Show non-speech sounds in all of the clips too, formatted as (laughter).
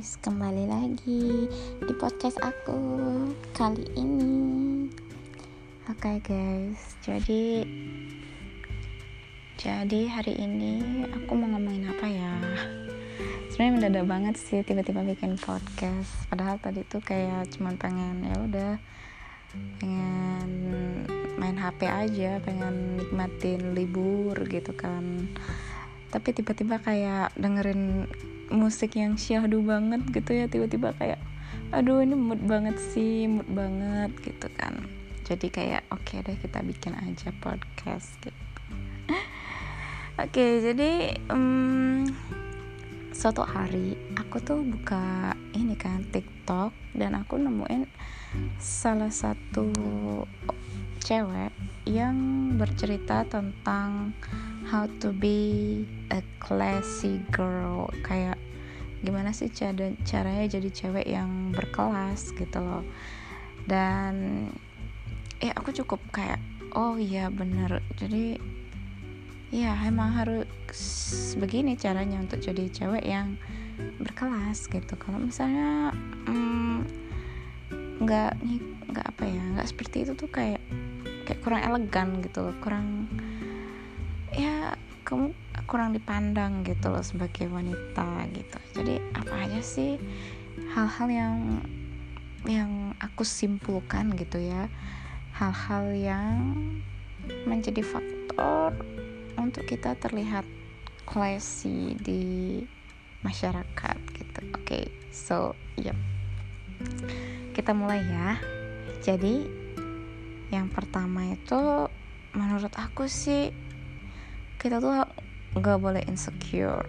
guys, kembali lagi di podcast aku kali ini. Oke okay guys, jadi jadi hari ini aku mau ngomongin apa ya? Sebenarnya mendadak banget sih tiba-tiba bikin podcast. Padahal tadi tuh kayak cuman pengen ya udah pengen main HP aja, pengen nikmatin libur gitu kan tapi tiba-tiba kayak dengerin musik yang syahdu banget gitu ya tiba-tiba kayak aduh ini mood banget sih mood banget gitu kan. Jadi kayak oke okay deh kita bikin aja podcast gitu. (laughs) Oke okay, jadi um, suatu hari aku tuh buka ini kan TikTok dan aku nemuin salah satu cewek yang bercerita tentang how to be a classy girl. Kayak gimana sih cara caranya jadi cewek yang berkelas gitu loh. Dan ya aku cukup kayak oh iya bener. Jadi ya emang harus begini caranya untuk jadi cewek yang berkelas gitu. Kalau misalnya hmm, nggak mm, nggak apa ya nggak seperti itu tuh kayak kayak kurang elegan gitu loh. Kurang ya kamu kurang dipandang gitu loh sebagai wanita gitu. Jadi apa aja sih hal-hal yang yang aku simpulkan gitu ya. Hal-hal yang menjadi faktor untuk kita terlihat classy di masyarakat gitu. Oke okay, so yep. Kita mulai ya. Jadi yang pertama itu menurut aku sih kita tuh nggak boleh insecure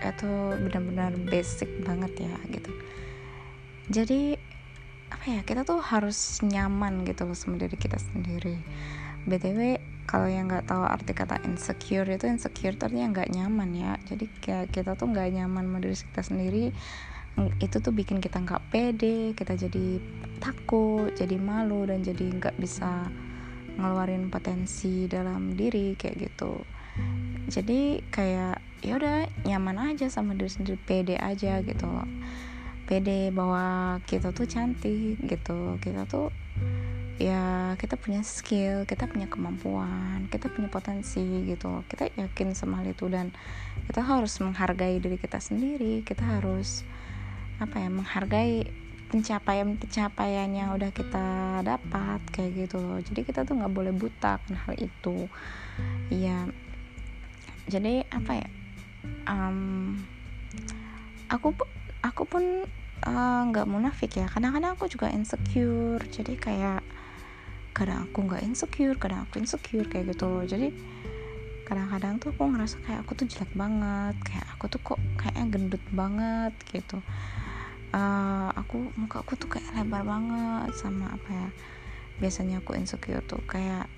itu benar-benar basic banget ya gitu. Jadi apa ya kita tuh harus nyaman gitu loh sama diri kita sendiri. Btw kalau yang nggak tahu arti kata insecure itu insecure artinya nggak nyaman ya. Jadi kayak kita tuh nggak nyaman sama diri kita sendiri itu tuh bikin kita nggak pede kita jadi takut jadi malu dan jadi nggak bisa ngeluarin potensi dalam diri kayak gitu jadi kayak ya udah nyaman aja sama diri sendiri pede aja gitu loh. Pede bahwa kita tuh cantik gitu. Kita tuh ya kita punya skill kita punya kemampuan kita punya potensi gitu kita yakin sama hal itu dan kita harus menghargai diri kita sendiri. Kita harus apa ya menghargai pencapaian pencapaian yang udah kita dapat kayak gitu loh. Jadi kita tuh nggak boleh buta kan hal itu. Ya jadi apa ya um, aku aku pun uh, nggak uh, munafik ya. Kadang-kadang aku juga insecure. Jadi kayak kadang aku nggak insecure kadang aku insecure kayak gitu loh. Jadi kadang-kadang tuh aku ngerasa kayak aku tuh jelek banget. Kayak aku tuh kok kayaknya gendut banget gitu. Uh, aku muka aku tuh kayak lebar banget sama apa ya biasanya aku insecure tuh. Kayak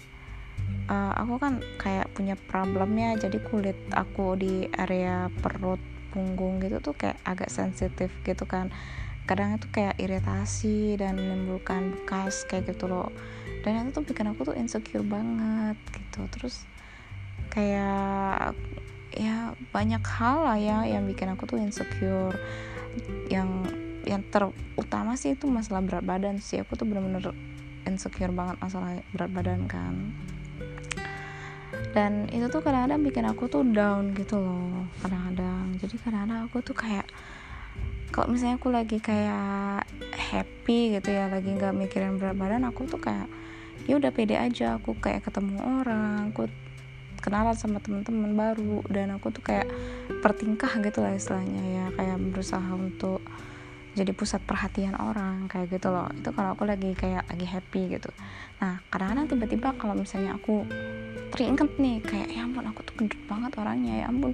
uh, aku kan kayak punya problemnya jadi kulit aku di area perut punggung gitu tuh kayak agak sensitif gitu kan. Kadang itu kayak iritasi dan menimbulkan bekas kayak gitu loh. Dan itu tuh bikin aku tuh insecure banget gitu. Terus kayak ya banyak hal lah ya yang bikin aku tuh insecure. Yang yang terutama sih itu masalah berat badan sih. Aku tuh bener-bener insecure banget masalah berat badan kan dan itu tuh kadang-kadang bikin aku tuh down gitu loh kadang-kadang. Jadi kadang-kadang aku tuh kayak kalau misalnya aku lagi kayak happy gitu ya lagi nggak mikirin berat badan aku tuh kayak ya udah pede aja aku kayak ketemu orang aku kenalan sama teman-teman baru. Dan aku tuh kayak pertingkah gitu lah istilahnya ya kayak berusaha untuk jadi pusat perhatian orang kayak gitu loh. Itu kalau aku lagi kayak lagi happy gitu. Nah kadang-kadang tiba-tiba kalau misalnya aku teringat nih kayak ya ampun aku tuh gendut banget orangnya ya ampun.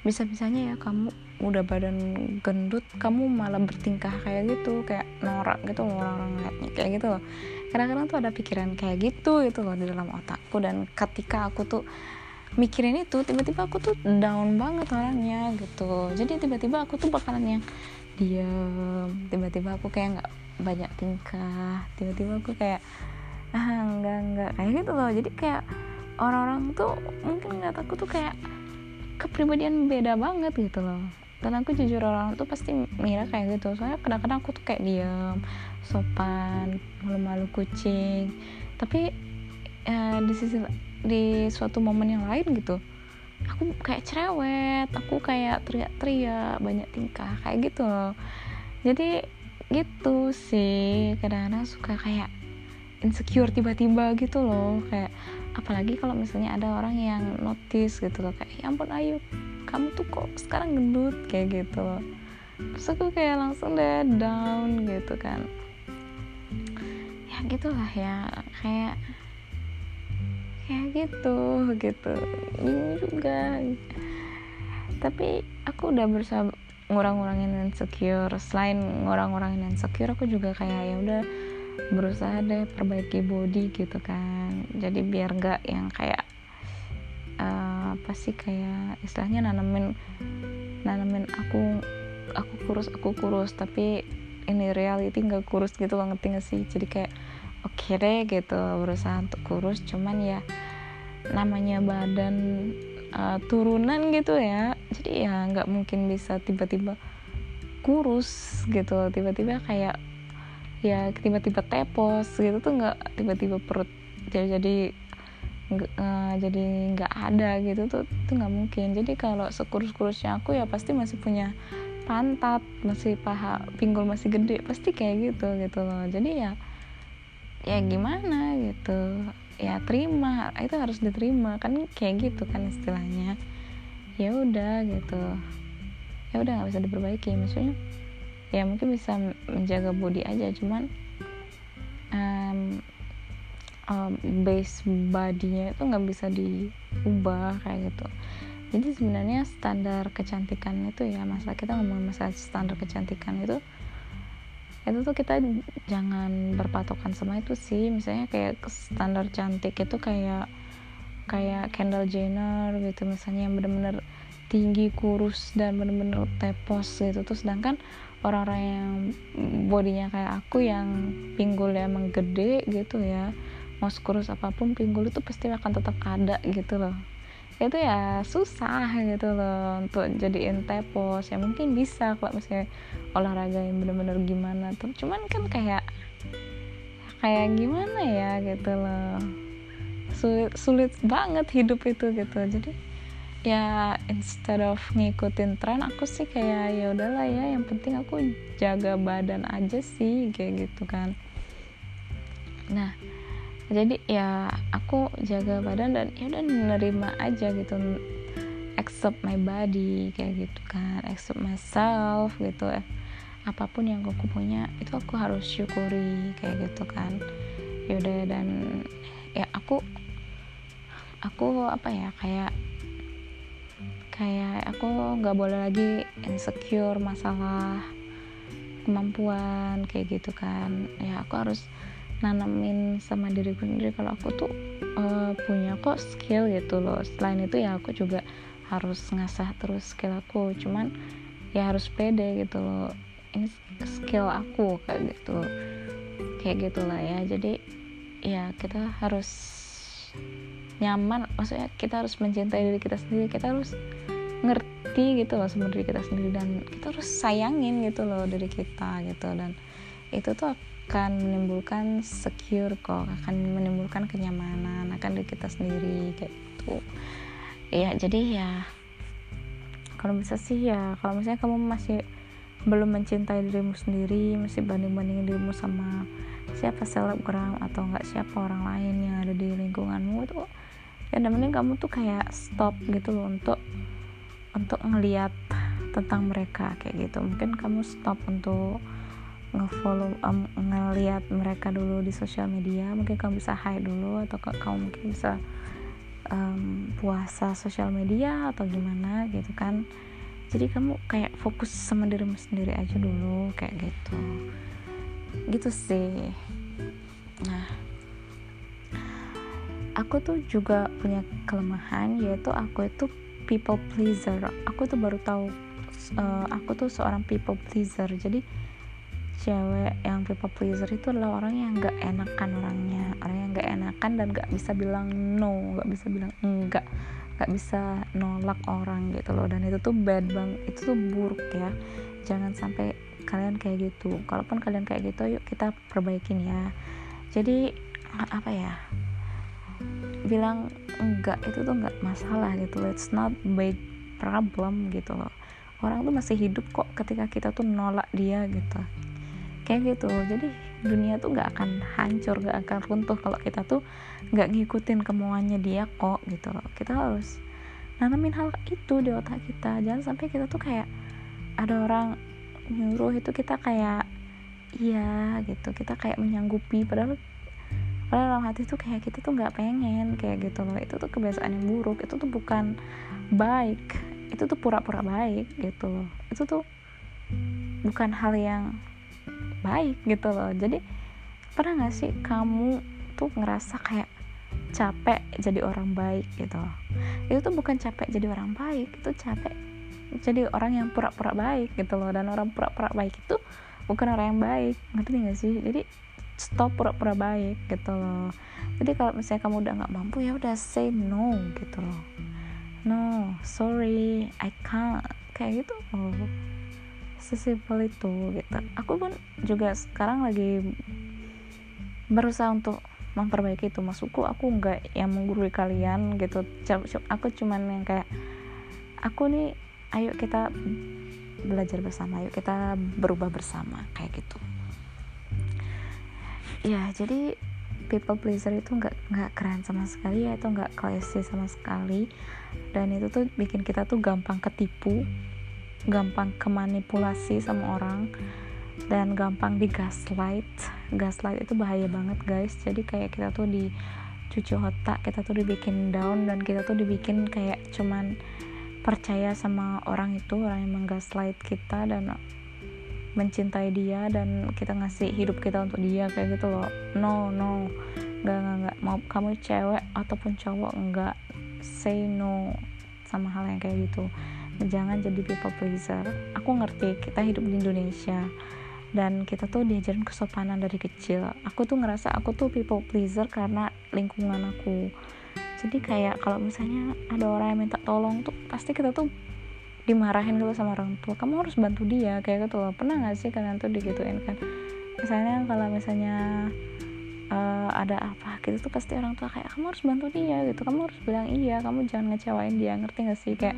Bisa-bisanya ya kamu udah badan gendut kamu malah bertingkah kayak gitu kayak norak gitu orang-orang liatnya kayak gitu loh. Kadang-kadang tuh ada pikiran kayak gitu gitu loh di dalam otakku. Dan ketika aku tuh mikirin itu tiba-tiba aku tuh down banget orangnya gitu. Jadi tiba-tiba aku tuh bakalan yang diam tiba-tiba aku kayak nggak banyak tingkah. Tiba-tiba aku kayak ah enggak enggak kayak gitu loh. Jadi kayak orang-orang tuh mungkin nggak aku tuh kayak kepribadian beda banget gitu loh. Dan aku jujur orang tuh pasti ngira kayak gitu. Soalnya kadang-kadang aku tuh kayak diam sopan malu-malu kucing. Tapi uh, di sisi di suatu momen yang lain gitu aku kayak cerewet aku kayak teriak-teriak banyak tingkah kayak gitu loh. Jadi gitu sih. Kadang-kadang suka kayak insecure tiba-tiba gitu loh. Kayak apalagi kalau misalnya ada orang yang notice gitu loh. Kayak ya ampun ayo kamu tuh kok sekarang gendut? Kayak gitu loh. Terus aku kayak langsung deh down gitu kan. Ya gitulah ya. Kayak kayak gitu gitu. Ini juga. Tapi aku udah berusaha ngurang-ngurangin insecure selain ngurang-ngurangin insecure aku juga kayak ya udah berusaha deh perbaiki body gitu kan. Jadi biar gak yang kayak uh, apa sih kayak istilahnya nanamin nanamin aku aku kurus aku kurus. Tapi ini reality nggak kurus gitu loh ngerti gak sih? Jadi kayak oke deh gitu berusaha untuk kurus. Cuman ya namanya badan uh, turunan gitu ya. Jadi ya nggak mungkin bisa tiba-tiba kurus gitu. Tiba-tiba kayak ya tiba-tiba tepos gitu tuh nggak tiba-tiba perut jadi jadi uh, jadi nggak ada gitu tuh tuh nggak mungkin. Jadi kalau sekurus-kurusnya aku ya pasti masih punya pantat masih paha pinggul masih gede pasti kayak gitu gitu loh. Jadi ya ya gimana gitu? Ya terima itu harus diterima. Kan kayak gitu kan istilahnya. Ya udah gitu. Ya udah nggak bisa diperbaiki. Maksudnya ya mungkin bisa menjaga body aja. Cuman um, um, base bodinya itu nggak bisa diubah kayak gitu. Jadi sebenarnya standar kecantikan itu ya masa kita ngomong masalah standar kecantikan itu itu tuh kita jangan berpatokan sama itu sih. Misalnya kayak standar cantik itu kayak kayak Kendall Jenner gitu misalnya yang bener-bener tinggi kurus dan bener-bener tepos gitu. Tuh sedangkan orang-orang yang bodinya kayak aku yang pinggulnya emang gede gitu ya mau kurus apa pun pinggul itu pasti akan tetap ada gitu loh itu ya susah gitu loh untuk jadiin tepos. Ya mungkin bisa kalau misalnya olahraga yang bener-bener gimana tuh. Cuman kan kayak kayak gimana ya gitu loh. Sulit sulit banget hidup itu gitu. Jadi ya instead of ngikutin tren aku sih kayak ya udahlah ya. Yang penting aku jaga badan aja sih kayak gitu kan. Nah jadi ya aku jaga badan dan ya udah nerima aja gitu. Accept my body kayak gitu kan. Accept myself gitu. Eh apa pun yang aku punya itu aku harus syukuri kayak gitu kan. Ya udah dan ya aku aku apa ya kayak kayak aku nggak boleh lagi insecure masalah kemampuan kayak gitu kan. Ya aku harus nanamin sama diriku sendiri kalau aku tuh uh, punya kok skill gitu loh. Selain itu ya aku juga harus ngasah terus skill aku. Cuman ya harus pede gitu loh. Ini skill aku kayak gitu kayak gitulah ya. Jadi ya kita harus nyaman. Maksudnya kita harus mencintai diri kita sendiri. Kita harus ngerti gitu loh sama diri kita sendiri. Dan kita harus sayangin gitu loh diri kita gitu. Dan itu tuh akan menimbulkan secure kok akan menimbulkan kenyamanan akan diri kita sendiri kayak gitu. Ya jadi ya kalau bisa sih ya kalau misalnya kamu masih belum mencintai dirimu sendiri masih banding bandingin dirimu sama siapa selebgram atau enggak siapa orang lain yang ada di lingkunganmu itu ya mending kamu tuh kayak stop gitu loh untuk untuk ngeliat tentang mereka kayak gitu. Mungkin kamu stop untuk ngefollow um, ngeliat mereka dulu di sosial media mungkin kamu bisa hide dulu atau kamu mungkin bisa um, puasa sosial media atau gimana gitu kan. Jadi kamu kayak fokus sama dirimu sendiri aja dulu kayak gitu. Gitu sih. Nah aku tuh juga punya kelemahan yaitu aku itu people pleaser. Aku tuh baru tahu uh, aku tuh seorang people pleaser. Jadi cewek yang people pleaser itu adalah orang yang nggak enakan orangnya. Orang yang nggak enakan dan nggak bisa bilang no nggak bisa bilang enggak nggak bisa nolak orang gitu loh. Dan itu tuh bad bang itu tuh buruk ya. Jangan sampai kalian kayak gitu. Kalaupun kalian kayak gitu yuk kita perbaikin ya. Jadi apa ya? Bilang enggak itu tuh enggak masalah gitu loh. It's not big problem gitu loh. Orang tuh masih hidup kok ketika kita tuh nolak dia gitu kayak gitu. Jadi dunia tuh nggak akan hancur nggak akan runtuh kalau kita tuh nggak ngikutin kemauannya dia kok gitu loh. Kita harus nanamin hal itu di otak kita. Jangan sampai kita tuh kayak ada orang nyuruh itu kita kayak iya gitu. Kita kayak menyanggupi. Padahal padahal dalam hati tuh kayak kita tuh nggak pengen kayak gitu loh. Itu tuh kebiasaan yang buruk. Itu tuh bukan baik. Itu tuh pura-pura baik gitu loh. Itu tuh bukan hal yang baik gitu loh. Jadi pernah gak sih kamu tuh ngerasa kayak capek jadi orang baik gitu? Loh itu tuh bukan capek jadi orang baik itu capek jadi orang yang pura-pura baik gitu loh. Dan orang pura-pura baik itu bukan orang yang baik ngerti gak sih? Jadi stop pura-pura baik gitu loh. Jadi kalau misalnya kamu udah nggak mampu ya udah say no gitu loh. No sorry I can't. Kayak gitu oh sesimpel itu gitu. Aku pun juga sekarang lagi berusaha untuk memperbaiki itu. Maksudku aku nggak yang menggurui kalian gitu. Aku cuman yang kayak aku nih ayo kita belajar bersama ayo kita berubah bersama kayak gitu. Ya jadi people pleaser itu nggak nggak keren sama sekali ya itu nggak classy sama sekali. Dan itu tuh bikin kita tuh gampang ketipu gampang kemanipulasi sama orang dan gampang di gaslight. Gaslight itu bahaya banget guys. Jadi kayak kita tuh dicuci otak kita tuh dibikin down dan kita tuh dibikin kayak cuman percaya sama orang itu orang yang menggaslight kita dan mencintai dia dan kita ngasih hidup kita untuk dia kayak gitu loh. No no. Nggak nggak nggak. Mau kamu cewek ataupun cowok nggak. Say no sama hal yang kayak gitu jangan jadi people pleaser. Aku ngerti kita hidup di Indonesia. Dan kita tuh diajarin kesopanan dari kecil. Aku tuh ngerasa aku tuh people pleaser karena lingkungan aku. Jadi kayak kalau misalnya ada orang yang minta tolong tuh pasti kita tuh dimarahin dulu sama orang tua. Kamu harus bantu dia kayak gitu loh. Pernah gak sih kalian tuh digituin kan? Misalnya kalau misalnya uh, ada apa gitu tuh pasti orang tua kayak kamu harus bantu dia gitu. Kamu harus bilang iya kamu jangan ngecewain dia. Ngerti gak sih? Kayak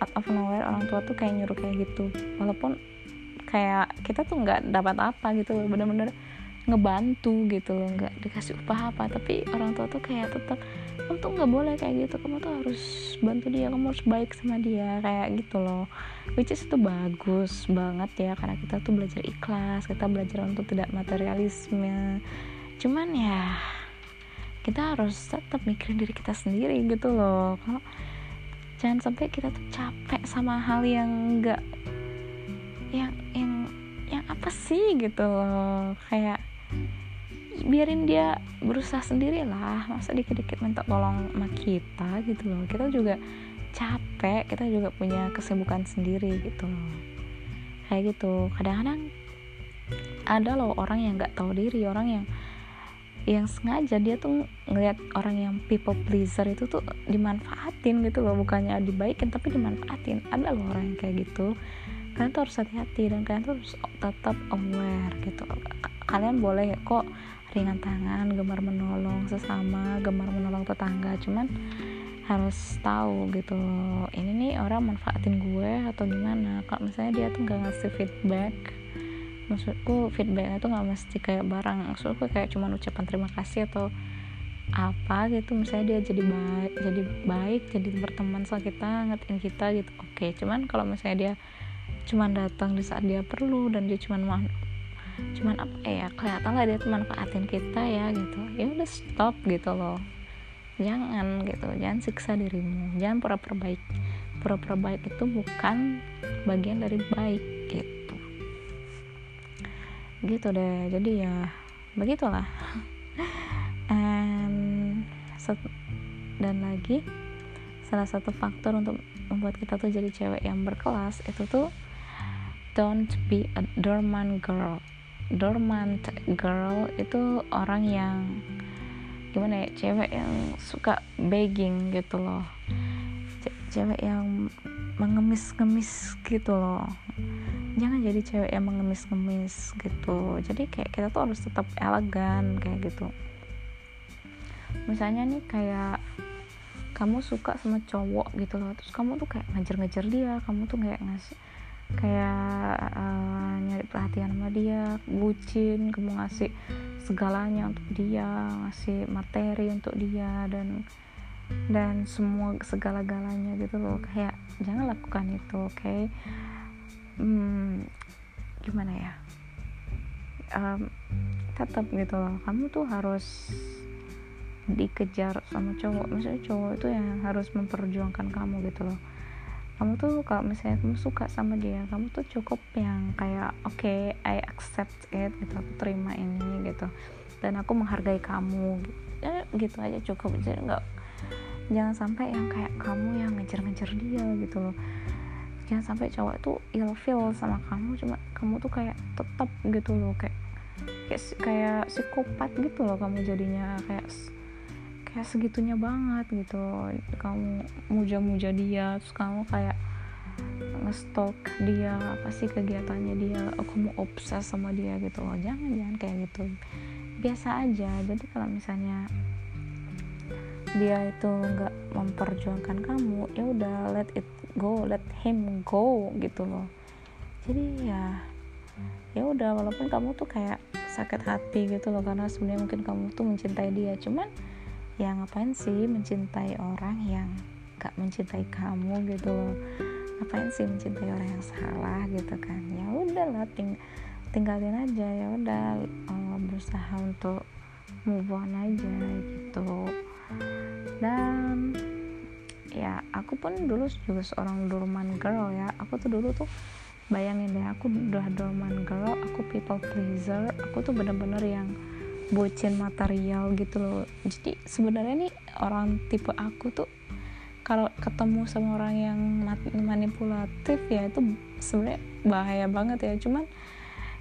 out of nowhere orang tua tuh kayak nyuruh kayak gitu. Walaupun kayak kita tuh nggak dapat apa gitu bener-bener ngebantu gitu loh nggak dikasih upah apa tapi orang tua tuh kayak tetap kamu tuh nggak boleh kayak gitu kamu tuh harus bantu dia kamu harus baik sama dia kayak gitu loh. Which is itu bagus banget ya karena kita tuh belajar ikhlas kita belajar untuk tidak materialisme. Cuman ya kita harus tetap mikirin diri kita sendiri gitu loh. Kalau jangan sampai kita tuh capek sama hal yang enggak yang yang yang apa sih gitu loh. Kayak biarin dia berusaha sendiri lah masa dikit-dikit minta tolong sama kita gitu loh. Kita juga capek kita juga punya kesibukan sendiri gitu loh. Kayak gitu. Kadang-kadang ada loh orang yang nggak tahu diri orang yang yang sengaja dia tuh ngeliat orang yang people pleaser itu tuh dimanfaatin gitu loh. Bukannya dibaikin tapi dimanfaatin. Ada loh orang yang kayak gitu. Kalian tuh harus hati-hati dan kalian tuh harus tetap aware gitu. Kalian boleh kok ringan tangan gemar menolong sesama gemar menolong tetangga. Cuman harus tahu gitu ini nih orang manfaatin gue atau gimana? Kalau misalnya dia tuh nggak ngasih feedback maksudku feedbacknya tuh nggak mesti kayak barang. Maksudku kayak cuma ucapan terima kasih atau apa gitu. Misalnya dia jadi baik jadi baik jadi berteman sama kita ngertiin kita gitu. Oke cuman kalau misalnya dia cuman datang di saat dia perlu dan dia cuman cuman apa ya kelihatan lah dia manfaatin kita ya gitu. Ya udah stop gitu loh. Jangan gitu. Jangan siksa dirimu. Jangan pura-pura baik. Pura-pura baik itu bukan bagian dari baik gitu gitu deh jadi ya begitulah. (laughs) And, dan lagi salah satu faktor untuk membuat kita tuh jadi cewek yang berkelas itu tuh don't be a dormant girl. Dormant girl itu orang yang gimana ya cewek yang suka begging gitu loh. Cewek yang mengemis-ngemis gitu loh jangan jadi cewek yang mengemis-ngemis gitu. Jadi kayak kita tuh harus tetap elegan kayak gitu. Misalnya nih kayak kamu suka sama cowok gitu loh terus kamu tuh kayak ngejar-ngejar dia kamu tuh kayak ngasih kayak uh, nyari perhatian sama dia bucin kamu ngasih segalanya untuk dia ngasih materi untuk dia dan dan semua segala-galanya gitu loh. Kayak jangan lakukan itu oke? okay? Hmm, gimana ya? Um, tetap gitu loh. Kamu tuh harus dikejar sama cowok. Misalnya cowok itu yang harus memperjuangkan kamu gitu loh. Kamu tuh kalau misalnya kamu suka sama dia kamu tuh cukup yang kayak oke okay, I accept it gitu. Aku terima ini gitu. Dan aku menghargai kamu gitu, ya, gitu aja cukup. Jadi nggak jangan sampai yang kayak kamu yang ngejar-ngejar dia gitu loh jangan sampai cowok itu ilfeel sama kamu cuma kamu tuh kayak tetap gitu loh kayak kayak kayak psikopat gitu loh kamu jadinya kayak kayak segitunya banget gitu kamu muja-muja dia terus kamu kayak ngestok dia apa sih kegiatannya dia kamu obses sama dia gitu loh. Jangan jangan kayak gitu. Biasa aja. Jadi kalau misalnya dia itu nggak memperjuangkan kamu ya udah let it go let him go gitu loh. Jadi ya ya udah walaupun kamu tuh kayak sakit hati gitu loh karena sebenarnya mungkin kamu tuh mencintai dia. Cuman ya ngapain sih mencintai orang yang gak mencintai kamu gitu loh? Ngapain sih mencintai orang yang salah gitu kan? Ya udahlah ting tinggalin aja ya udah uh, berusaha untuk move on aja gitu. Dan ya aku pun dulu juga seorang dorman girl ya. Aku tuh dulu tuh bayangin deh aku udah dorman girl aku people pleaser. Aku tuh bener-bener yang bocin material gitu loh. Jadi sebenarnya nih orang tipe aku tuh kalau ketemu sama orang yang manipulatif ya itu sebenarnya bahaya banget ya. Cuman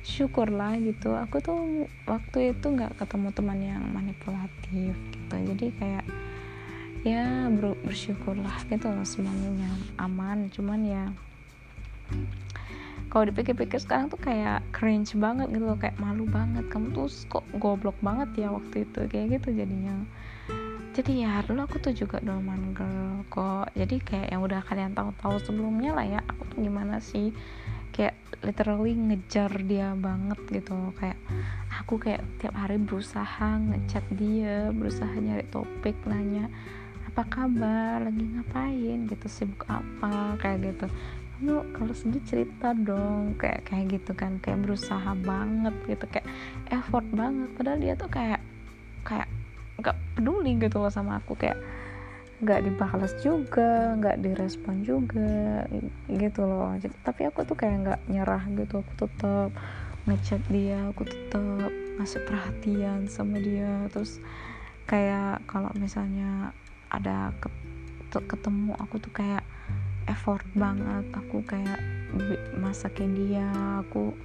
syukurlah gitu. Aku tuh waktu itu nggak ketemu teman yang manipulatif gitu. Jadi kayak ya ber bersyukurlah gitu loh semuanya aman. Cuman ya kalau dipikir-pikir sekarang tuh kayak cringe banget gitu loh kayak malu banget. Kamu tuh kok goblok banget ya waktu itu kayak gitu jadinya. Jadi ya dulu aku tuh juga dorman girl kok. Jadi kayak yang udah kalian tahu-tahu sebelumnya lah ya aku tuh gimana sih? Kayak literally ngejar dia banget gitu kayak aku kayak tiap hari berusaha ngechat dia berusaha nyari topik nanya apa kabar? Lagi ngapain? Gitu sibuk apa? Kayak gitu. Lu kalau sedih cerita dong. Kayak kayak gitu kan. Kayak berusaha banget gitu. Kayak effort banget. Padahal dia tuh kayak kayak nggak peduli gitu loh sama aku. Kayak nggak dibalas juga nggak direspon juga gitu loh. Jadi, tapi aku tuh kayak nggak nyerah gitu. Aku tetap ngechat dia aku tetap ngasih perhatian sama dia. Terus kayak kalau misalnya ada ketemu aku tuh kayak effort banget. Aku kayak masakin dia aku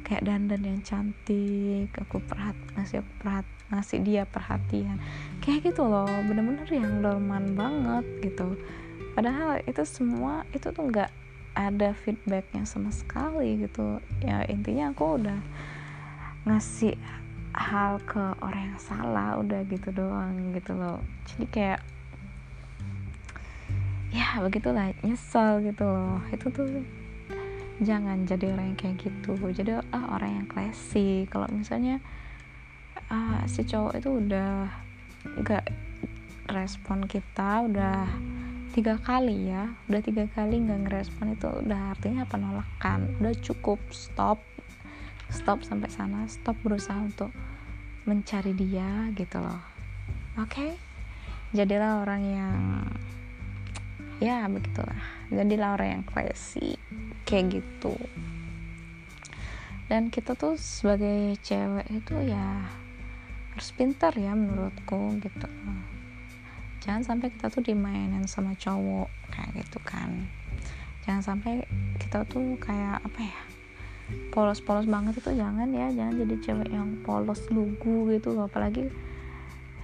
kayak dandan yang cantik aku perhat ngasih aku perhat ngasih dia perhatian. Kayak gitu loh bener-bener yang dorman banget gitu. Padahal itu semua itu tuh nggak ada feedbacknya sama sekali gitu. Ya intinya aku udah ngasih hal ke orang yang salah udah gitu doang gitu loh. Jadi kayak ya begitulah. Nyesel gitu loh. Itu tuh jangan jadi orang yang kayak gitu. Jadi ah, orang yang classy. Kalau misalnya uh, si cowok itu udah gak respon kita udah tiga kali ya udah tiga kali nggak ngerespon itu udah artinya penolakan udah cukup. Stop. Stop sampai sana. Stop berusaha untuk mencari dia gitu loh. Oke? Okay? jadilah orang yang ya begitulah. Jadilah orang yang classy kayak gitu. Dan kita tuh sebagai cewek itu ya harus pintar ya menurutku gitu. Jangan sampai kita tuh dimainin sama cowok kayak gitu kan. Jangan sampai kita tuh kayak apa ya polos-polos banget itu jangan ya. Jangan jadi cewek yang polos lugu gitu. Apalagi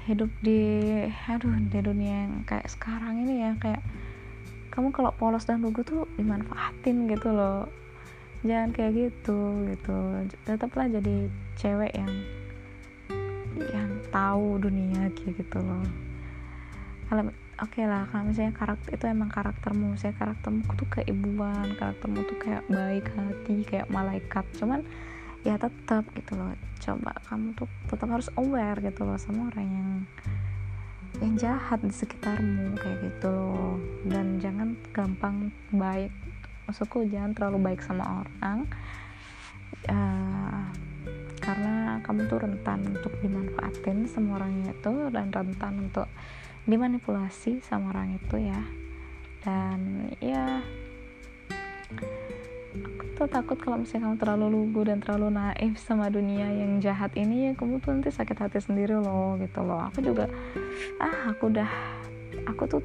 hidup di aduh di dunia yang kayak sekarang ini ya kayak kamu kalau polos dan lugu tuh dimanfaatin gitu loh. Jangan kayak gitu gitu. Tetaplah jadi cewek yang yang tahu dunia kayak gitu loh. Kalau oke okay lah kalau misalnya karakter itu emang karaktermu. Saya karaktermu tuh keibuan karaktermu tuh kayak baik hati kayak malaikat. Cuman ya tetap gitu loh. Coba kamu tuh tetap harus aware gitu loh sama orang yang yang jahat di sekitarmu kayak gitu loh. Dan jangan gampang baik. Maksudku jangan terlalu baik sama orang uh, karena kamu tuh rentan untuk dimanfaatin sama orangnya itu dan rentan untuk dimanipulasi sama orang itu ya. Dan ya aku tuh takut kalau misalnya kamu terlalu lugu dan terlalu naif sama dunia yang jahat ini ya kamu tuh nanti sakit hati sendiri loh gitu loh. Aku juga ah aku udah aku tuh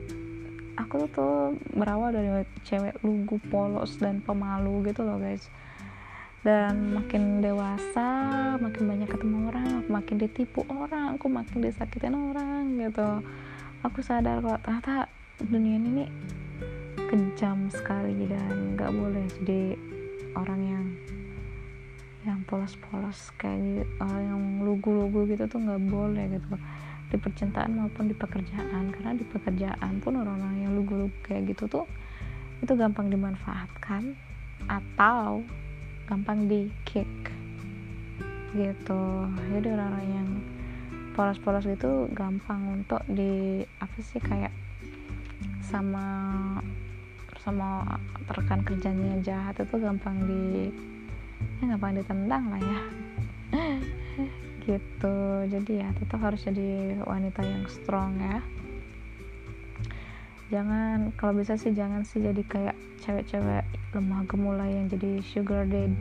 aku tuh, tuh berawal dari cewek lugu polos dan pemalu gitu loh guys. Dan makin dewasa makin banyak ketemu orang aku makin ditipu orang aku makin disakitin orang gitu. Aku sadar kalau ternyata dunia ini kejam sekali dan nggak boleh jadi orang yang yang polos-polos kayak gitu, orang yang lugu-lugu gitu tuh nggak boleh gitu di percintaan maupun di pekerjaan. Karena di pekerjaan pun orang-orang yang lugu-lugu kayak gitu tuh itu gampang dimanfaatkan atau gampang di kick gitu. Jadi orang-orang yang polos-polos gitu gampang untuk di apa sih kayak sama sama rekan kerjanya jahat itu gampang di ya gampang ditendang lah ya (laughs) gitu. Jadi ya tetap harus jadi wanita yang strong ya. Jangan kalau bisa sih jangan sih jadi kayak cewek-cewek lemah gemulai yang jadi sugar dad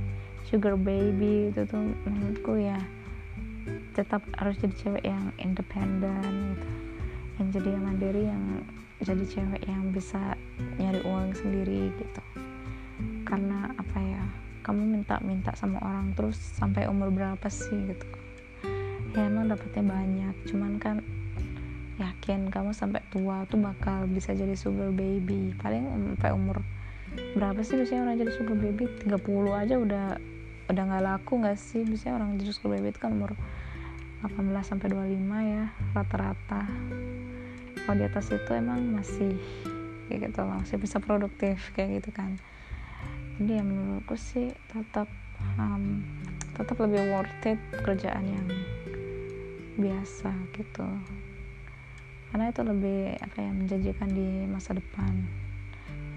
sugar baby itu tuh. Menurutku ya tetap harus jadi cewek yang independen gitu. Yang jadi yang mandiri yang jadi cewek yang bisa nyari uang sendiri gitu. Karena apa ya kamu minta-minta sama orang terus sampai umur berapa sih gitu ya emang dapatnya banyak. Cuman kan yakin kamu sampai tua tuh bakal bisa jadi sugar baby. Paling sampai umur berapa sih biasanya orang jadi sugar baby? 30 aja udah udah nggak laku nggak sih? Biasanya orang jadi sugar baby itu kan umur 18 sampai 25 ya rata-rata. Kalau di atas itu emang masih kayak gitu masih bisa produktif kayak gitu kan. Jadi ya menurutku sih tetap um, tetap lebih worth it kerjaan yang biasa gitu. Karena itu lebih apa ya menjanjikan di masa depan.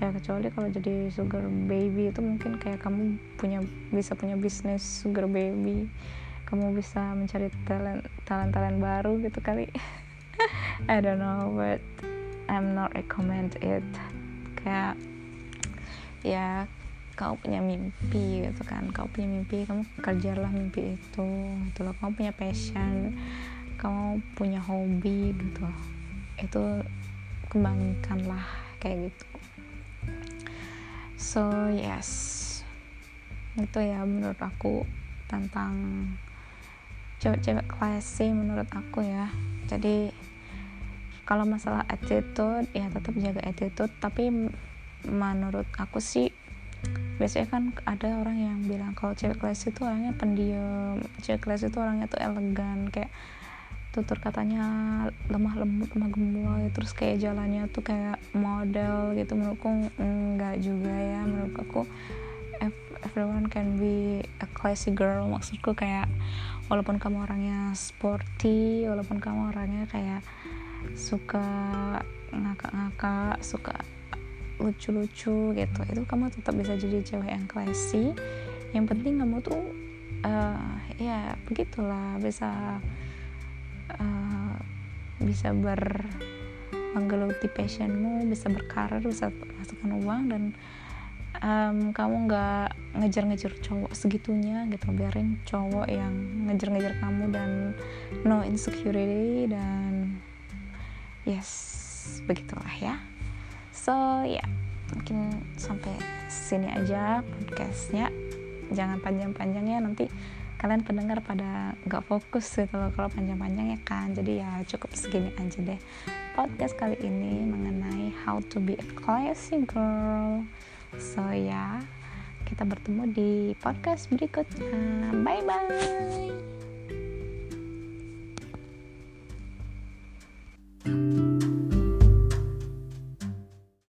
Ya kecuali kalau jadi sugar baby itu mungkin kayak kamu punya bisa punya bisnis sugar baby. Kamu bisa mencari talent talent talent baru gitu kali. (laughs) I don't know but I'm not recommend it. Kayak ya kau punya mimpi gitu kan. Kau punya mimpi kamu kerjalah mimpi itu. Gitu loh. Kamu punya passion kamu punya hobi gitu. Itu kembangkanlah kayak gitu. So yes. Itu ya menurut aku tentang cewek-cewek classy menurut aku ya. Jadi kalau masalah attitude ya tetap jaga attitude. Tapi menurut aku sih biasanya kan ada orang yang bilang kalau cewek classy itu orangnya pendiam cewek classy itu orangnya tuh elegan kayak tutur katanya lemah lembut lemah gemulai terus kayak jalannya tuh kayak model gitu. Menurutku enggak juga ya. Menurut aku everyone can be a classy girl. Maksudku kayak walaupun kamu orangnya sporty walaupun kamu orangnya kayak suka ngakak-ngakak suka lucu-lucu gitu itu kamu tetap bisa jadi cewek yang classy. Yang penting kamu tuh uh, ya begitulah bisa uh, bisa ber menggeluti passionmu bisa berkarir bisa masukkan uang dan um, kamu nggak ngejar-ngejar cowok segitunya gitu. Biarin cowok yang ngejar-ngejar kamu dan no insecurity dan yes begitulah ya. So ya yeah, mungkin sampai sini aja podcastnya. Jangan panjang-panjang ya nanti kalian pendengar pada nggak fokus gitu loh kalau panjang-panjang ya kan. Jadi ya cukup segini aja deh podcast kali ini mengenai how to be a classy girl. So ya yeah, kita bertemu di podcast berikutnya. Bye bye thank you